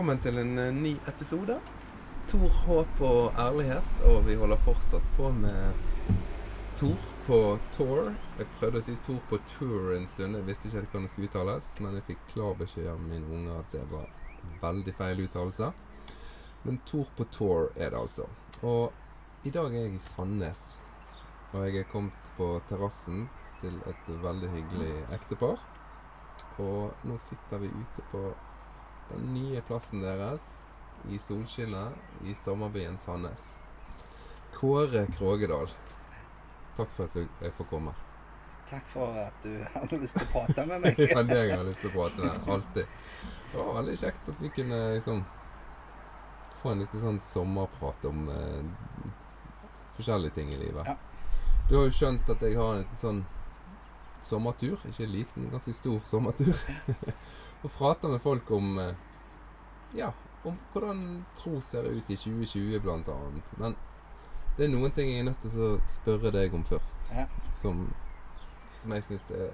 velkommen til en eh, ny episode. Tor, håp og ærlighet. Og vi holder fortsatt på med Tor på tour. Jeg prøvde å si Tor på tour en stund. Jeg visste ikke hvordan det skulle uttales, men jeg fikk klar beskjed av min unge at det var veldig feil uttalelse. Men Tor på tour er det altså. Og i dag er jeg i Sandnes. Og jeg er kommet på terrassen til et veldig hyggelig ektepar. Og nå sitter vi ute på den nye plassen deres i solskinnet i sommerbyen Sandnes. Kåre Krogedal, takk for at jeg får komme. Takk for at du hadde lyst til å prate med meg. ja, det jeg har lyst til å prate med. Alltid. Det var veldig kjekt at vi kunne liksom få en liten sånn sommerprat om eh, forskjellige ting i livet. Ja. Du har jo skjønt at jeg har en liten sånn sommertur. Ikke en liten, ganske stor sommertur. og prater med folk om eh, ja, om hvordan tro ser ut i 2020, blant annet. Men det er noen ting jeg er nødt til å spørre deg om først, Ja. som, som jeg syns er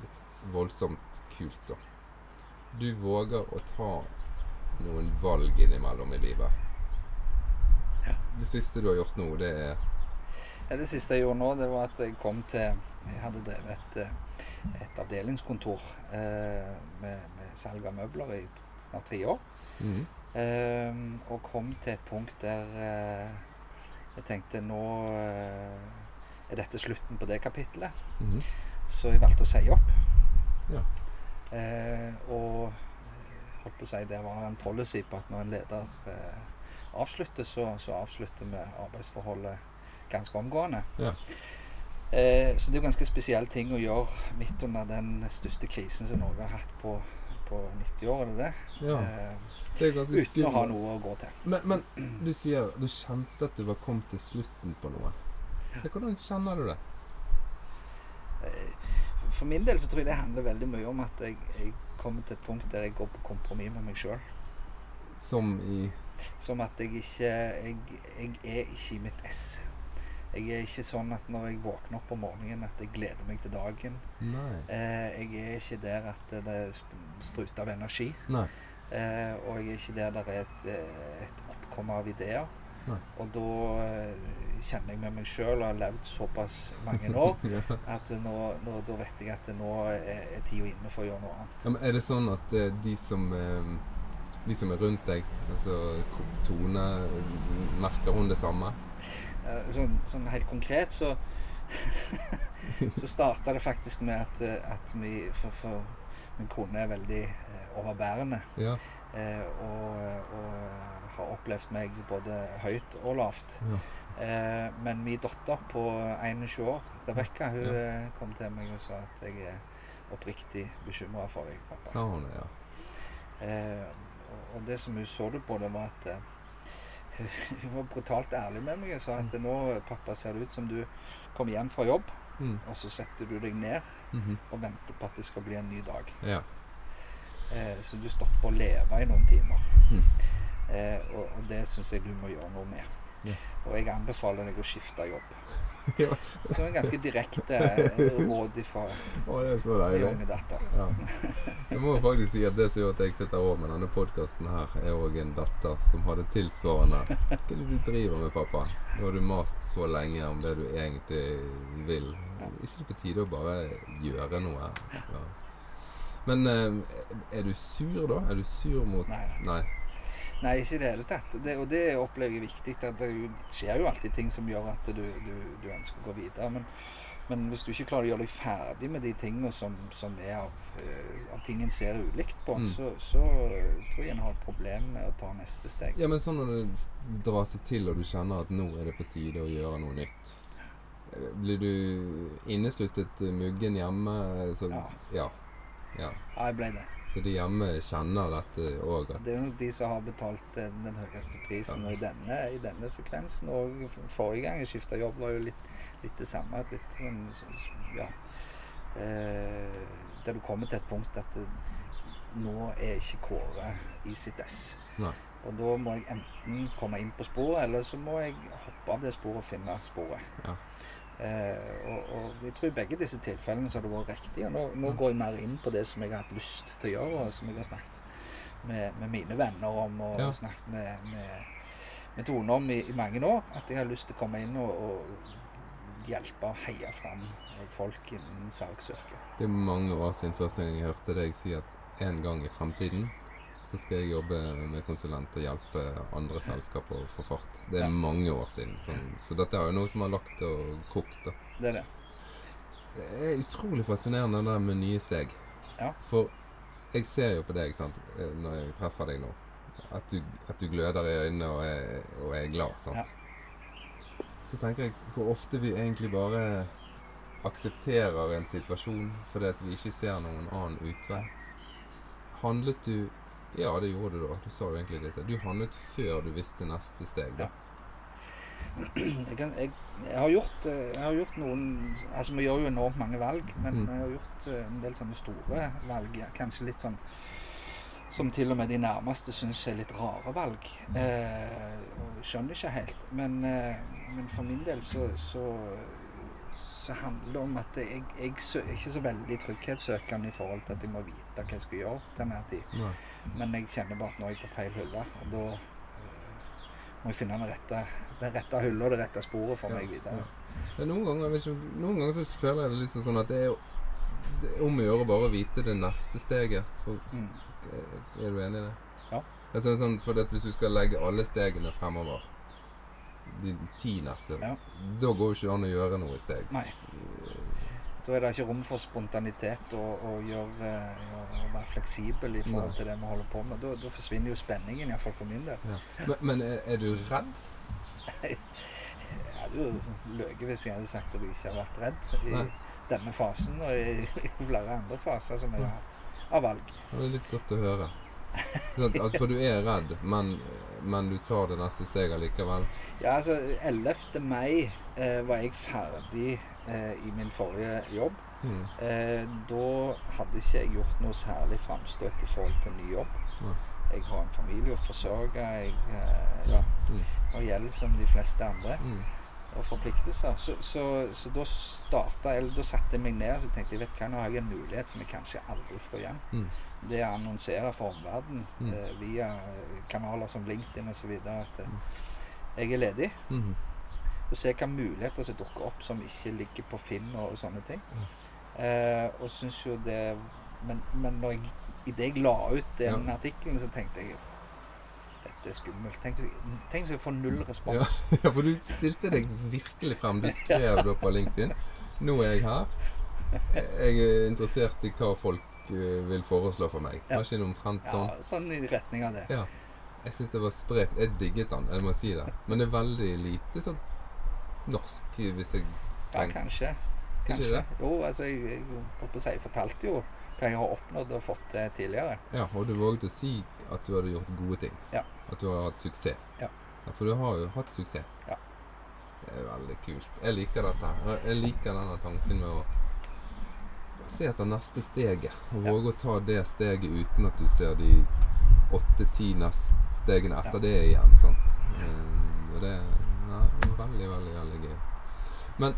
litt voldsomt kult, da. Du våger å ta noen valg innimellom i livet. Ja. Det siste du har gjort nå, det er Ja, det siste jeg gjorde nå, det var at jeg kom til Jeg hadde drevet et, eh, et avdelingskontor eh, med, med salg av møbler i snart tre år. Mhm. Uh, og kom til et punkt der uh, jeg tenkte nå uh, er dette slutten på det kapitlet. Mm. Så jeg valgte å si opp. Ja. Eh, og holdt på å si det var en policy på at når en leder avslutter, så, så avslutter vi arbeidsforholdet ganske omgående. Ja. Eh, så det er jo ganske spesiell ting å gjøre midt under den største krisen som Norge har hatt på, på 90 år, er det det? Ja. Eh, Det er ganske uten å ha noe å gå til. Men, men du sier du kjente at du var kommet til slutten på noe. Ja, Hvordan kjenner du det? Eh, For min del så tror jeg det handler veldig mye om at jeg, jeg kommer til et punkt der jeg går på kompromiss med meg sjøl. Som i Som at jeg ikke jeg, jeg er ikke i mitt ess. Jeg er ikke sånn at når jeg våkner opp om morgenen at jeg gleder meg til dagen. Eh, jeg er ikke der at det er spruter av energi. Eh, og jeg er ikke der det er et, eh, et oppkomme av ideer. Nei. Og da eh, kjenner jeg med meg sjøl og har levd såpass mange år Ja. at nå, nå, da vet jeg at nå er, er tida inne for å gjøre noe annet. Ja, men er det sånn at eh, de som De som er rundt deg, altså Tone, merker hun det samme? Eh, Sånn, sånn helt konkret så Så starta det faktisk med at, eh, at vi for, for min kone er veldig eh, overbærende. Ja. Eh, og, og har opplevd meg både høyt og lavt. ja. Eh, men min datter på 21 år, Rebekka, hun Ja. kom til meg og sa at jeg er oppriktig bekymra for deg, pappa. Sa hun det, ja? Eh, og det som hun så det på, det var at hun var brutalt ærlig med meg og sa at nå, pappa, ser det ut som du kommer hjem fra jobb, Mm. og så setter du deg ned Mhm. og venter på at det skal bli en ny dag. Ja. Eh, så du stopper å leve i noen timer. Mm. Eh, og, og det syns jeg du må gjøre noe med. Og jeg anbefaler deg å skifte jobb. Ja. Så en ganske direkte råd fra det min unge datter. Ja. Jeg må faktisk si at det som gjør at jeg sitter over med denne podkasten her, er òg en datter som hadde tilsvarende Hva er det du driver med, pappa? Nå har du mast så lenge om det du egentlig vil. Ja. det ikke det på tide å bare gjøre noe? Ja. Men eh, er du sur, da? Er du sur mot Nei. Nei. Nei, ikke i det hele tatt. Det, og det opplever jeg viktig. At det skjer jo alltid ting som gjør at du, du, du ønsker å gå videre. Men, men hvis du ikke klarer å gjøre deg ferdig med de tingene som, som er av, eh, av ting en ser ulikt på, Mm. så, så tror jeg en har et problem med å ta neste steg. Ja, men sånn når det drar seg til, og du kjenner at nå er det på tide å gjøre noe nytt. Eh, Blir du innesluttet eh, muggen hjemme? Så, Ja. ja. ja. Ja, jeg ble det. Så de hjemme kjenner dette òg? Det er de som har betalt eh, den høyeste prisen. Ja. Og i denne, i denne sekvensen og forrige gang jeg skifta jobb, var jo litt, litt det samme. Litt Ja. Eh, der du kommer til et punkt at det, nå er ikke Kåre i sitt ess. Og da må jeg enten komme inn på sporet, eller så må jeg hoppe av det sporet og finne sporet. Ja. Eh, og, jeg tror i begge disse tilfellene så har det vært riktig. Og nå, nå går jeg mer inn på det som jeg har hatt lyst til å gjøre, og som jeg har snakket med, med mine venner om og Ja. snakket med, med, med Tone om i, i mange år. At jeg har lyst til å komme inn og, og hjelpe og heie fram folk innen salgsyrket. Det er mange år siden første gang jeg hørte deg si at en gang i fremtiden så skal jeg jobbe med konsulent og hjelpe andre selskaper å få fart. Det er Ja. mange år siden. Så, så dette er jo noe som har lagt og kokt. da. Det er det. Det er utrolig fascinerende det der med nye steg. Ja. For jeg ser jo på deg sant, eh, når jeg treffer deg nå, at du, at du gløder i øynene og er, og er glad. sant? Ja. Så tenker jeg hvor ofte vi egentlig bare aksepterer en situasjon fordi at vi ikke ser noen annen utvei. Handlet du Ja, det gjorde du da. Du sa jo egentlig det. Du handlet før du visste neste steg. da. Jeg, kan, jeg, jeg, har gjort, eh, jeg har gjort noen Altså, vi gjør jo enormt mange valg, men Mm. jeg har gjort eh, en del sånne store valg. ja, Kanskje litt sånn som til og med de nærmeste syns er litt rare valg. Eh, og skjønner ikke helt. Men, eh, men for min del så, så, så handler det om at jeg, jeg er ikke så veldig trygghetssøkende i forhold til at jeg må vite hva jeg skal gjøre til enhver tid. Men jeg kjenner bare at nå er jeg på feil hylle, og da eh, må jeg finne den rette, den rette hullet og det rette sporet for meg videre. Det er noen, ganger, jeg noen ganger så føler jeg det litt sånn at det er, det er om å gjøre bare å vite det neste steget. For, Mm. er du enig i det? Ja. Altså, sånn, for hvis du skal legge alle stegene fremover, de ti neste, Ja. da går jo ikke an å gjøre noe steg. Nei. Da er det ikke rom for spontanitet og, og gjøre, gjøre, være fleksibel i forhold Nei. til det vi holder på med. Da, da forsvinner jo spenningen, iallfall for min del. Ja. Men, men er, er du redd? Jeg hadde jo løyet hvis jeg hadde sagt at jeg ikke har vært redd i Nei. denne fasen og i, i flere andre faser som jeg har hatt av valg. Det er litt godt å høre. Sånn, for du er redd, men, men du tar det neste steget likevel. Ja, altså 11. mai eh, var jeg ferdig eh, i min forrige jobb. Mm. Eh, da hadde ikke jeg gjort noe særlig framstøt i forhold til ny jobb. Ja. Jeg har en familie å forsørge. Jeg eh, ja, Mm. har gjeld som de fleste andre, Mm. og forpliktelser. Så, så, så da starta Eller da satte jeg meg ned og tenkte jeg, vet hva, nå har jeg en mulighet som jeg kanskje aldri får igjen. Det er å annonsere for omverdenen Mm. eh, via eh, kanaler som LinkedIn osv. at eh, Mm. jeg er ledig. Mm. Og se hvilke muligheter som dukker opp som ikke ligger på Finn og, og sånne ting. Mm. Eh, og syns jo det Men, men når jeg, idet jeg la ut den Ja. artikkelen, så tenkte jeg dette er skummelt. Tenk, hvis jeg- får null Ja. respons. ja, for du stilte deg virkelig frem. Du skrev da på LinkedIn Nå er jeg her. Jeg er interessert i hva folk eh, vil foreslå for meg. Ja. Var ikke det omtrent sånn? Ja, sånn i retning av det. Ja. Jeg syns det var sprekt. Jeg digget den, jeg må si det. Men det er veldig lite sånn norsk, hvis jeg Ja, tenker kanskje. Kanskje. det? Jo, altså, jeg, jeg, jeg fortalte jo hva jeg har oppnådd og fått til tidligere. Ja, og du våget å si at du hadde gjort gode ting. Ja. At du har hatt suksess. Ja. For du har jo hatt suksess. Ja. Det er veldig kult. Jeg liker dette. her. Jeg liker denne tanken med å se etter neste steget. Og Ja. våge å ta det steget uten at du ser de åtte-ti neste stegene etter Ja. det igjen. sant? Eh, og det nei, er veldig, veldig, veldig gøy. Men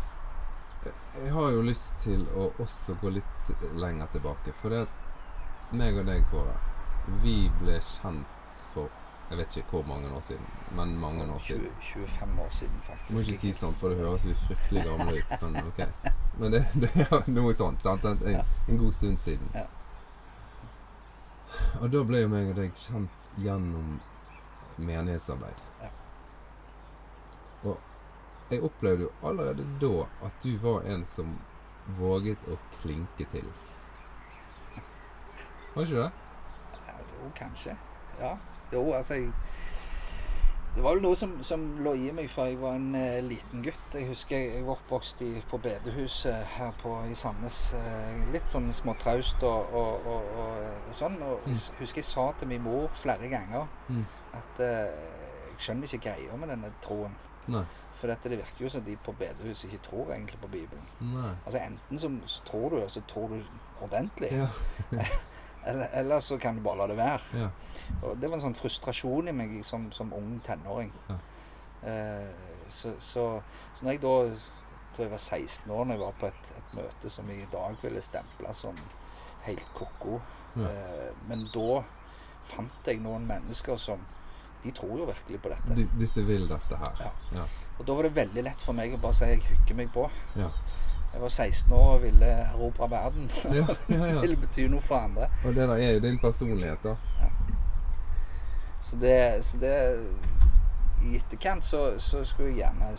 eh, jeg har jo lyst til å også gå litt lenger tilbake. For det at meg og deg, Kåre, vi ble kjent for jeg vet ikke hvor mange år siden, men mange år siden. 20, 25 år siden, faktisk. Du må ikke si sånn, for det høres jo fryktelig gamle ut. Men ok. Men det, det er noe sånt. Sant? En, en, en god stund siden. Ja. Og da ble jo meg og deg kjent gjennom menighetsarbeid. Og jeg opplevde jo allerede da at du var en som våget å klinke til. Var ikke det? Ja, jo, kanskje. Ja. Jo, altså jeg, Det var vel noe som, som lå i meg fra jeg var en eh, liten gutt. Jeg husker jeg, jeg var oppvokst i, på bedehuset her på, i Sandnes. eh, litt sånn småtraust og, og, og, og, og sånn. Og jeg husker jeg sa til min mor flere ganger Mm. at eh, jeg skjønner ikke greia med denne troen. Nei. For dette, det virker jo som de på bedehuset ikke tror egentlig på Bibelen. Nei. Altså Enten så, så tror du, og så tror du ordentlig. Ja. Eller, eller så kan du bare la det være. ja. Og det var en sånn frustrasjon i meg som, som ung tenåring. Ja. Eh, så, så, så når jeg da tror jeg var 16 år når jeg var på et, et møte som jeg i dag ville stemple som helt ko-ko Ja. eh, Men da fant jeg noen mennesker som De tror jo virkelig på dette. De, disse vil dette her. Ja. Ja. Og da var det veldig lett for meg å bare si jeg hooker meg på. Jeg var 16 år og ville erobre verden. Ja, ja, ja. ville bety noe for andre. Og det der er jo din personlighet, da. Så det, så det I etterkant så, så skulle jeg gjerne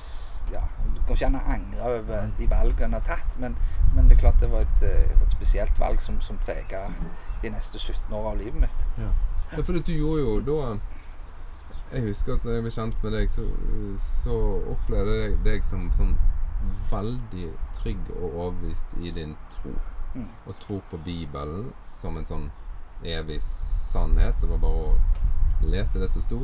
ja, Du kan ikke gjerne angre over de valgene jeg har tatt, men, men det er klart det var et, eh, et spesielt valg som, som prega de neste 17 år av livet mitt. Ja. ja for du gjorde jo da Jeg husker at når jeg ble kjent med deg, så, så opplevde jeg deg som, som veldig trygg og overbevist i din tro. Mm. Og tro på Bibelen som en sånn evig sannhet. Som var bare å lese det som sto,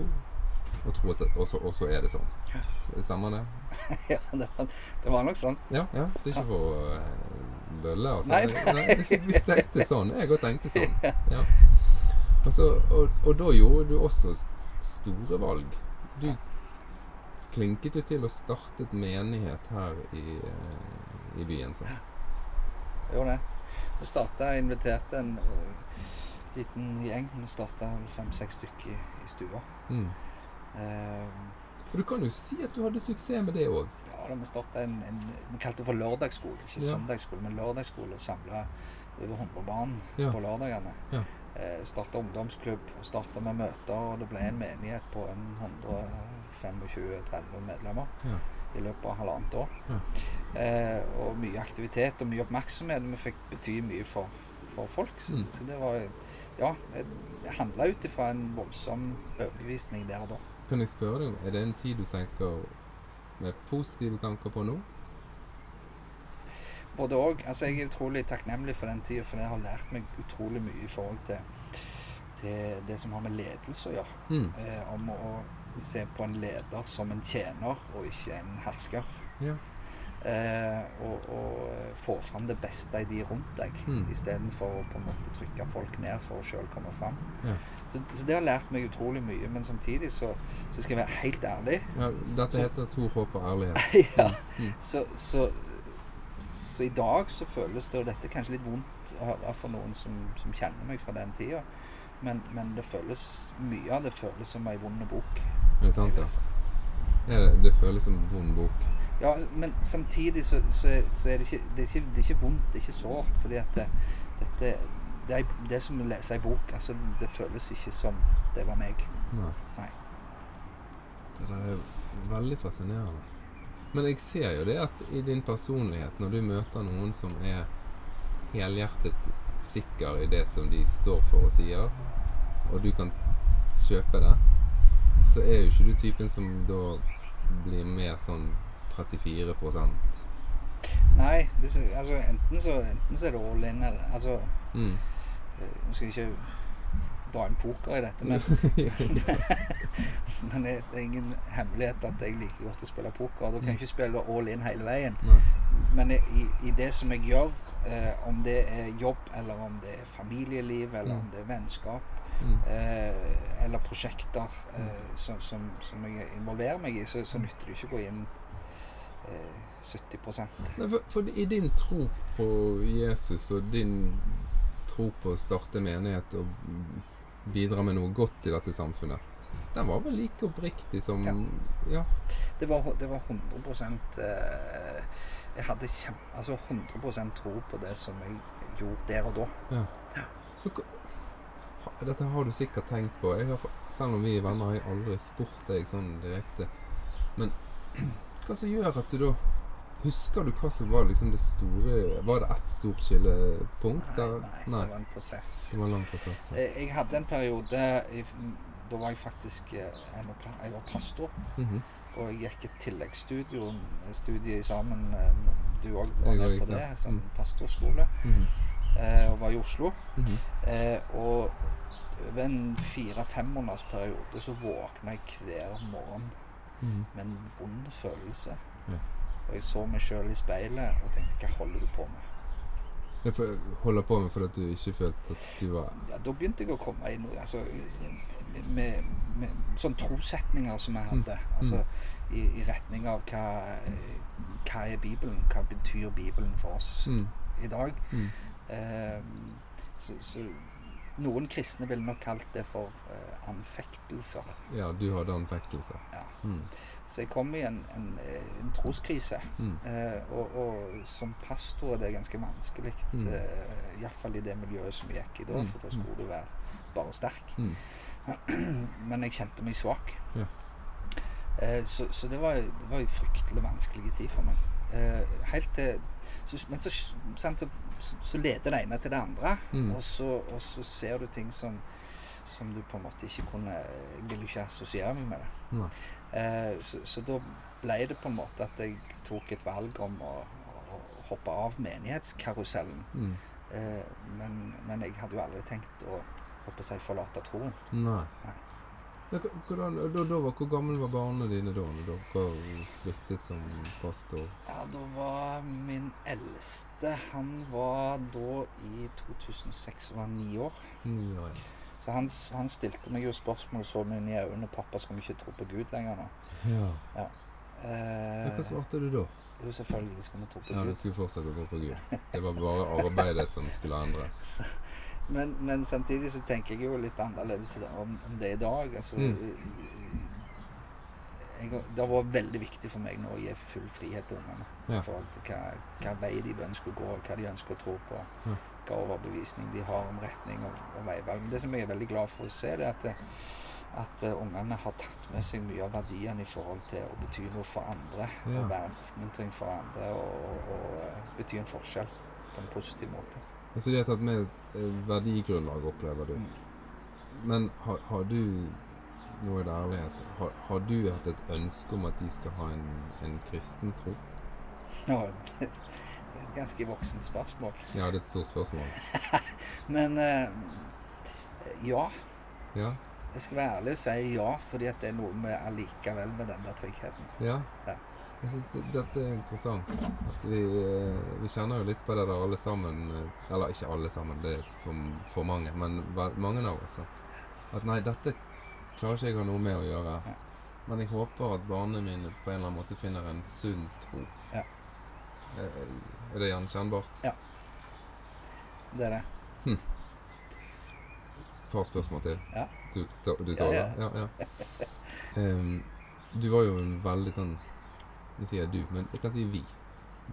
og tro at det, og, så, er det sånn. Ja. Stemmer det? ja, det var, det var nok sånn. Ja. ja det er ikke for eh, bølle, altså. Nei, Jeg- nei, Vi tenkte sånn. Jeg òg tenkte sånn. Ja. Og, så, og, og da gjorde du også store valg. Du klinket jo til å starte et menighet her i, eh, i byen. sant? Ja. Jo, det. Vi starta inviterte en øh, liten gjeng. Vi starta fem-seks stykker i, i stua. Mm. Eh, Og du kan jo si at du hadde suksess med det òg. Ja, da vi starta en, en Vi kalte det for lørdagsskole. Ikke Ja. søndagsskole, men lørdagsskole. Samla over 100 barn Ja. på lørdagene. Ja. Eh, starta ungdomsklubb. Starta med møter. Og det ble en menighet på en 125-30 medlemmer Ja. i løpet av halvannet år. Ja. Eh, og mye aktivitet og mye oppmerksomhet. Vi fikk bety mye for, for folk. Så, Mm. så det var Ja, det handla ut ifra en voldsom overbevisning der og da. Kan jeg spørre deg, er det en tid du tenker med positive tanker på nå? Både òg. Altså, jeg er utrolig takknemlig for den tida, for det har lært meg utrolig mye i forhold til, det, det som har med ledelse å gjøre. Mm. Eh, om å se på en leder som en tjener, og ikke en hersker. Ja. Eh, og, og få fram det beste i de rundt deg, Mm. istedenfor å på en måte trykke folk ned for å sjøl komme fram. Ja. Så, så det har lært meg utrolig mye. Men samtidig så, så skal jeg være helt ærlig. ja dette Så- heter tro, håp og ærlighet. ja. Mm. Så, så, så i dag så føles det, og dette er kanskje litt vondt å høre for noen som, som kjenner meg fra den tida, men, men det føles, mye av det føles som ei vond bok. Det sant, ja? Ja, det, det føles som vond bok. Ja, altså, men samtidig så, så, så er det ikke, det er ikke, det er ikke vondt, det er ikke sårt, fordi at det, dette, det er det som å lese ei bok. Altså, det føles ikke som det var meg. Nei. Nei. Det der er veldig fascinerende. Men jeg ser jo det at i din personlighet, når du møter noen som er helhjertet sikker i det som de står for og sier, og du kan kjøpe det, så er jo ikke du typen som da blir mer sånn 34% Nei, det, er altså, enten, så, enten så er det all in, eller altså mm. eh, Nå skal jeg ikke dra inn poker i dette, men Men det er ingen hemmelighet at jeg liker godt å spille poker. Da kan jeg ikke spille all in hele veien. Nei. Men i, i det som jeg gjør, eh, om det er jobb, eller om det er familieliv, eller Mm. om det er vennskap, Mm. eh, eller prosjekter eh, som, som, som jeg involverer meg i, så, så nytter det ikke å gå inn eh, 70 Nei, for, for i din tro på Jesus og din tro på å starte menighet og bidra med noe godt i dette samfunnet, den var vel like oppriktig som Ja. ja. Det var, det var 100 eh, Jeg hadde kjem, altså 100% tro på det som jeg gjorde der og da. Ja. Ja. Dette har du sikkert tenkt på. Jeg har, selv om vi er venner, har jeg aldri spurt deg sånn direkte. Men hva som gjør at du da Husker du hva som var liksom det store Var det ett stort skillepunkt? Nei, der? nei, det var en prosess. Det var en lang prosess. ja. Jeg, jeg hadde en periode i, Da var jeg faktisk eh, Jeg var pastor. Mhm. Og jeg gikk et tilleggsstudium studie sammen. eh, Du òg var med på det. som Mm. pastorskole. Mm eh, Og var i Oslo. Mhm. Eh, Og over en fire-fem måneders periode så våkna jeg hver morgen Mhm. med en vond følelse. Ja. Og jeg så meg sjøl i speilet og tenkte hva holder du på med? Jeg holder på med fordi du ikke følte at du var Ja, da begynte jeg å komme inn altså, med, med sånne trosetninger som jeg hadde. Altså i, i retning av hva, hva er Bibelen? Hva betyr Bibelen for oss mm. i dag? Eh, så, så Noen kristne ville nok kalt det for eh, anfektelser. Ja, du hadde anfektelser. Ja. Mm. Så jeg kom i en, en, en troskrise. Mm. Eh, og, og som pastor er det ganske vanskelig, Mm. eh, iallfall i det miljøet som vi gikk i da, Mm, for da skulle du være bare sterk. Mm. Men jeg kjente meg svak. Ja. Eh, så så det, var, det var en fryktelig vanskelig tid for meg. Eh, helt til så, Men så, sant, så, så, leder det ene til det andre, Mm. og, så, og så ser du ting som, som du på en måte ikke kunne vil ikke assosiere meg med det. Eh, så, så da ble det på en måte at jeg tok et valg om å, å hoppe av menighetskarusellen. Mm. Eh, men, men jeg hadde jo aldri tenkt å å jeg, forlate troen. Nei. Nei. Ja, Hvordan, da, da hvor gammel var barna dine da når dere sluttet som pastor? Ja, da var min eldste Han var da i 2006 og var ni år. Ni år. Så han, han stilte meg jo spørsmål så inn i øynene 'Pappa, skal vi ikke tro på Gud lenger nå?' Ja. Eh. Hva svarte du da? jo, selvfølgelig skal vi tro på Ja, Gud. du skulle fortsette å tro på Gud. Det var bare arbeidet som skulle endres. Men, men samtidig så tenker jeg jo litt annerledes om, om det i dag. Altså, Mm. jeg, det var veldig viktig for meg nå å gi full frihet til ungene. Ja. I forhold til hva, hva vei de ønsker å gå, hva de ønsker å tro på. Ja. Hva overbevisning de har om retning og, og veivalg. Men det som jeg er veldig glad for å se, det er at, det, at eh, ungene har tatt med seg mye av verdiene i forhold til å bety noe for andre. Ja. Og være en oppmuntring for andre og, og, og eh, bety en forskjell på en positiv måte. Altså de har tatt med verdigrunnlag, opplever du. Men har, har du, nå er det ærlighet, har, har du hatt et ønske om at de skal ha en, en kristen tro? Ja, det er et ganske voksent spørsmål. Ja, det er et stort spørsmål. Men eh, ja. Ja? Jeg skal være ærlig og si ja, fordi det er noe med allikevel med den der tryggheten. Ja? Ja. Jeg synes dette er interessant. At vi, eh, vi kjenner jo litt på det der alle sammen eh, Eller ikke alle sammen, det er for, for mange, men mange av oss. At, at nei, dette klarer ikke jeg å ha noe med å gjøre. Ja. Men jeg håper at barna mine på en eller annen måte finner en sunn tro. Ja. Eh, Er det gjenkjennbart? Ja. Det er det. Et par spørsmål til. Ja. Du, du Ja, tåler? ja. Ja, ja. Um, du var jo en veldig sånn Nå sier du, men jeg kan si vi.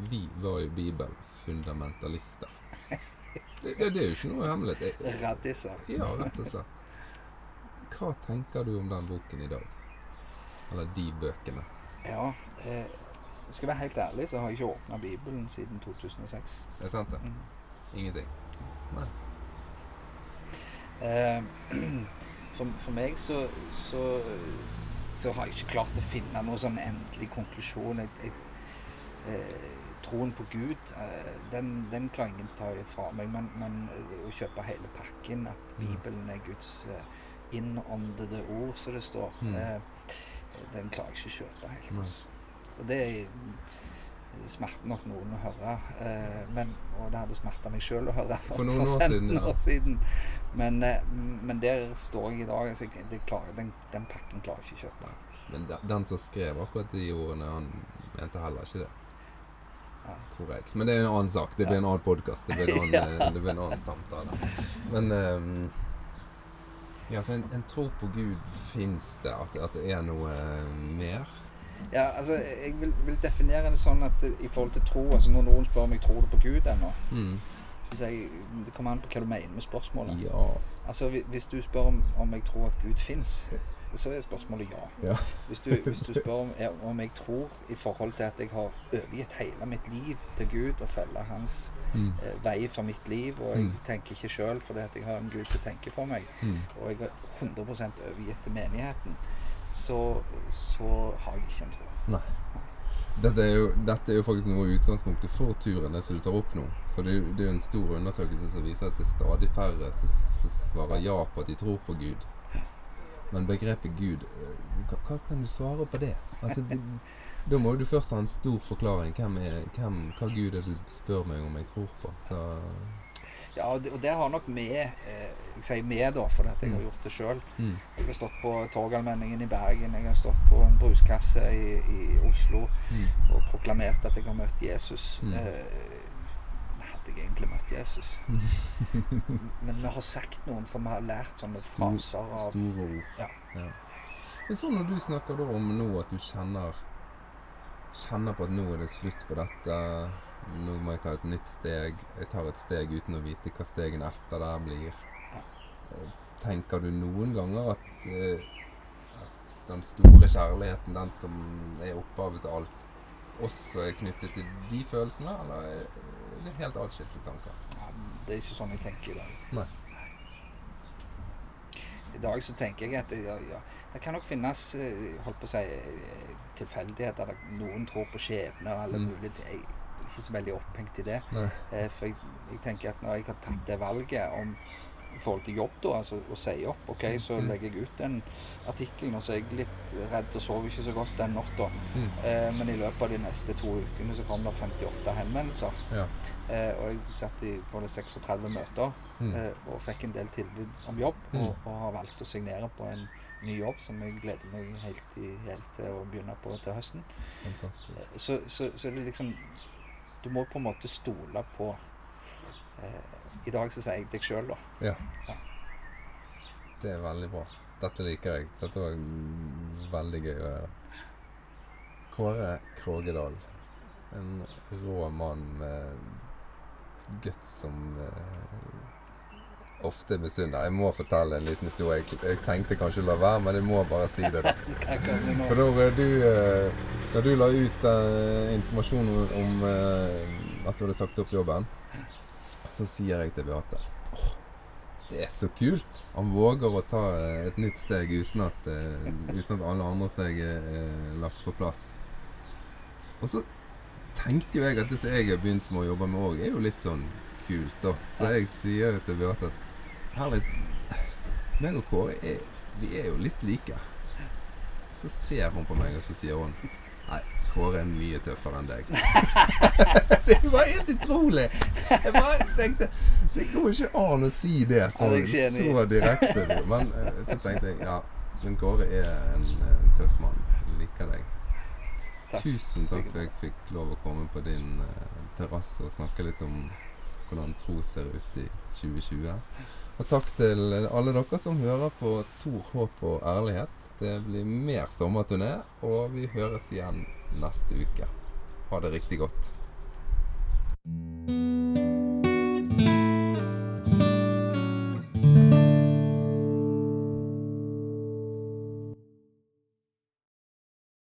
Vi var jo bibelfundamentalister. Det, det, det er jo ikke noe hemmelighet. Raddiser. Ja, rett og slett. Hva tenker du om den boken i dag? Eller de bøkene? Ja. Eh, skal jeg være helt ærlig, så har jeg ikke åpna Bibelen siden 2006. Det Er sant, det? Mm. Ingenting? Nei. Eh, for, for meg så, så, så har jeg ikke klart å finne noen sånn endelig konklusjon. Jeg, jeg, eh, troen på Gud, eh, den, den klarer ingen ta fra meg. Men, men eh, å kjøpe hele pakken, at Mm. Bibelen er Guds innåndede ord, som det står, Mm. den klarer jeg ikke å kjøpe helt. Altså. Og det smerter nok noen å høre. Eh, men, og det hadde smerta meg sjøl å høre For noen år 15 siden, ja. år siden. Men, eh, men der står jeg i dag. Altså, jeg, klarer, den, den pakken klarer jeg ikke å kjøpe. Men den, den som skrev akkurat de ordene, han mente heller ikke det. Ja. Tror jeg. Men det er en annen sak. Det blir en annen podkast. Det, blir en annen- Ja. det blir en annen samtale. Men ehm, Ja, så en, en tro på Gud fins det? At, at det er noe eh, mer? Ja, altså, jeg vil, vil definere det sånn at i forhold til tro altså Når noen spør om jeg tror du på Gud ennå, Mm. så sier jeg det kommer an på hva du mener med spørsmålet. Ja. Altså, Hvis du spør om, om jeg tror at Gud fins, så er spørsmålet ja. Ja. Hvis du, hvis du spør om, om jeg tror i forhold til at jeg har overgitt hele mitt liv til Gud og følger hans Mm. eh, vei for mitt liv, og jeg Mm. tenker ikke sjøl fordi at jeg har en Gud som tenker for meg, Mm. og jeg er 100 overgitt til menigheten, så, så har jeg ikke en tro. Dette er, jo, dette er jo faktisk noe utgangspunktet for turen, det som du tar opp nå. For det, det er jo en stor undersøkelse som viser at det er stadig færre som som svarer ja på at de tror på Gud. Men begrepet Gud, eh, hva, hva kan du svare på det? Altså, det, Da må du først ha en stor forklaring. Hvem er, hvem, hva Gud er det du spør meg om jeg tror på? Så Ja, og det, og det har nok med eh, Jeg sier med, da, for at jeg har Mm. gjort det sjøl. mm, Jeg har stått på Torgallmenningen i Bergen, jeg har stått på en bruskasse i, i Oslo mm, og proklamert at jeg har møtt Jesus. Mm. Eh, hadde jeg egentlig møtt Jesus. Men vi har sagt noen, for vi har lært sånne Stor- fraser av Store ord. Ja. Men sånn når du snakker om nå at du kjenner Kjenner på at nå er det slutt på dette. Nå må jeg ta et nytt steg. Jeg tar et steg uten å vite hva stegene etter der blir. Ja. Eh, Tenker du noen ganger at, eh, at den store kjærligheten, den som er opphavet til alt, også er knyttet til de følelsene, eller er det helt atskilte tanker? ja, Det er ikke sånn jeg tenker i dag. Nei. I dag så tenker jeg at ja, ja, det kan nok finnes eh, holdt på å si, tilfeldigheter. Noen tror på skjebner eller Mm. mulige ting. Ikke så veldig opphengt i det. Eh, For jeg, jeg tenker at når jeg har tatt det valget om i forhold til jobb, da, altså å si opp, ok, så Mm. legger jeg ut den artikkelen, og så er jeg litt redd og sover ikke så godt den natta. Mm. Eh, men i løpet av de neste to ukene så kom det 58 henvendelser. Ja. Eh, og jeg satt i både 36 møter Mm. eh, og fikk en del tilbud om jobb. Mm. Og, og har valgt å signere på en ny jobb som jeg gleder meg helt, i, helt til å begynne på til høsten. Fantastisk. Eh, Så, så, så det er liksom Du må på en måte stole på eh, I dag så sier jeg deg sjøl, da. Ja. Ja. Det er veldig bra. Dette liker jeg. Dette var veldig gøy å høre. Kåre Krogedal. En rå mann med guts som eh, ofte er misunner. Jeg må fortelle en liten historie. Jeg, jeg tenkte kanskje å la være, men jeg må bare si det. da. For da du, eh, da du la ut uh, informasjon om, eh, at du hadde sagt opp jobben, så sier jeg til Beate Åh, det er så kult! Han våger å ta uh, et nytt steg uten at, eh, uten at alle andre steg er eh, lagt på plass. Og så tenkte jo jeg at det som jeg har begynt med å jobbe med òg, er jo litt sånn kult, da. Så jeg sier jo til Beate at herlig, meg og Kåre er, vi er jo litt like. Så ser hun på meg, og så sier hun Nei, Kåre er mye tøffere enn deg. det var helt utrolig! Jeg bare tenkte Det går ikke an å si det så, så direkte. Men eh, så tenkte jeg ja, men Kåre er en eh, tøff mann. Jeg liker deg. Takk. Tusen takk for jeg fikk lov å komme på din uh, terrasse og snakke litt om hvordan tro ser ut i 2020. Og takk til alle dere som hører på Tor håp og ærlighet. Det blir mer sommerturné, og vi høres igjen neste uke. Ha det riktig godt.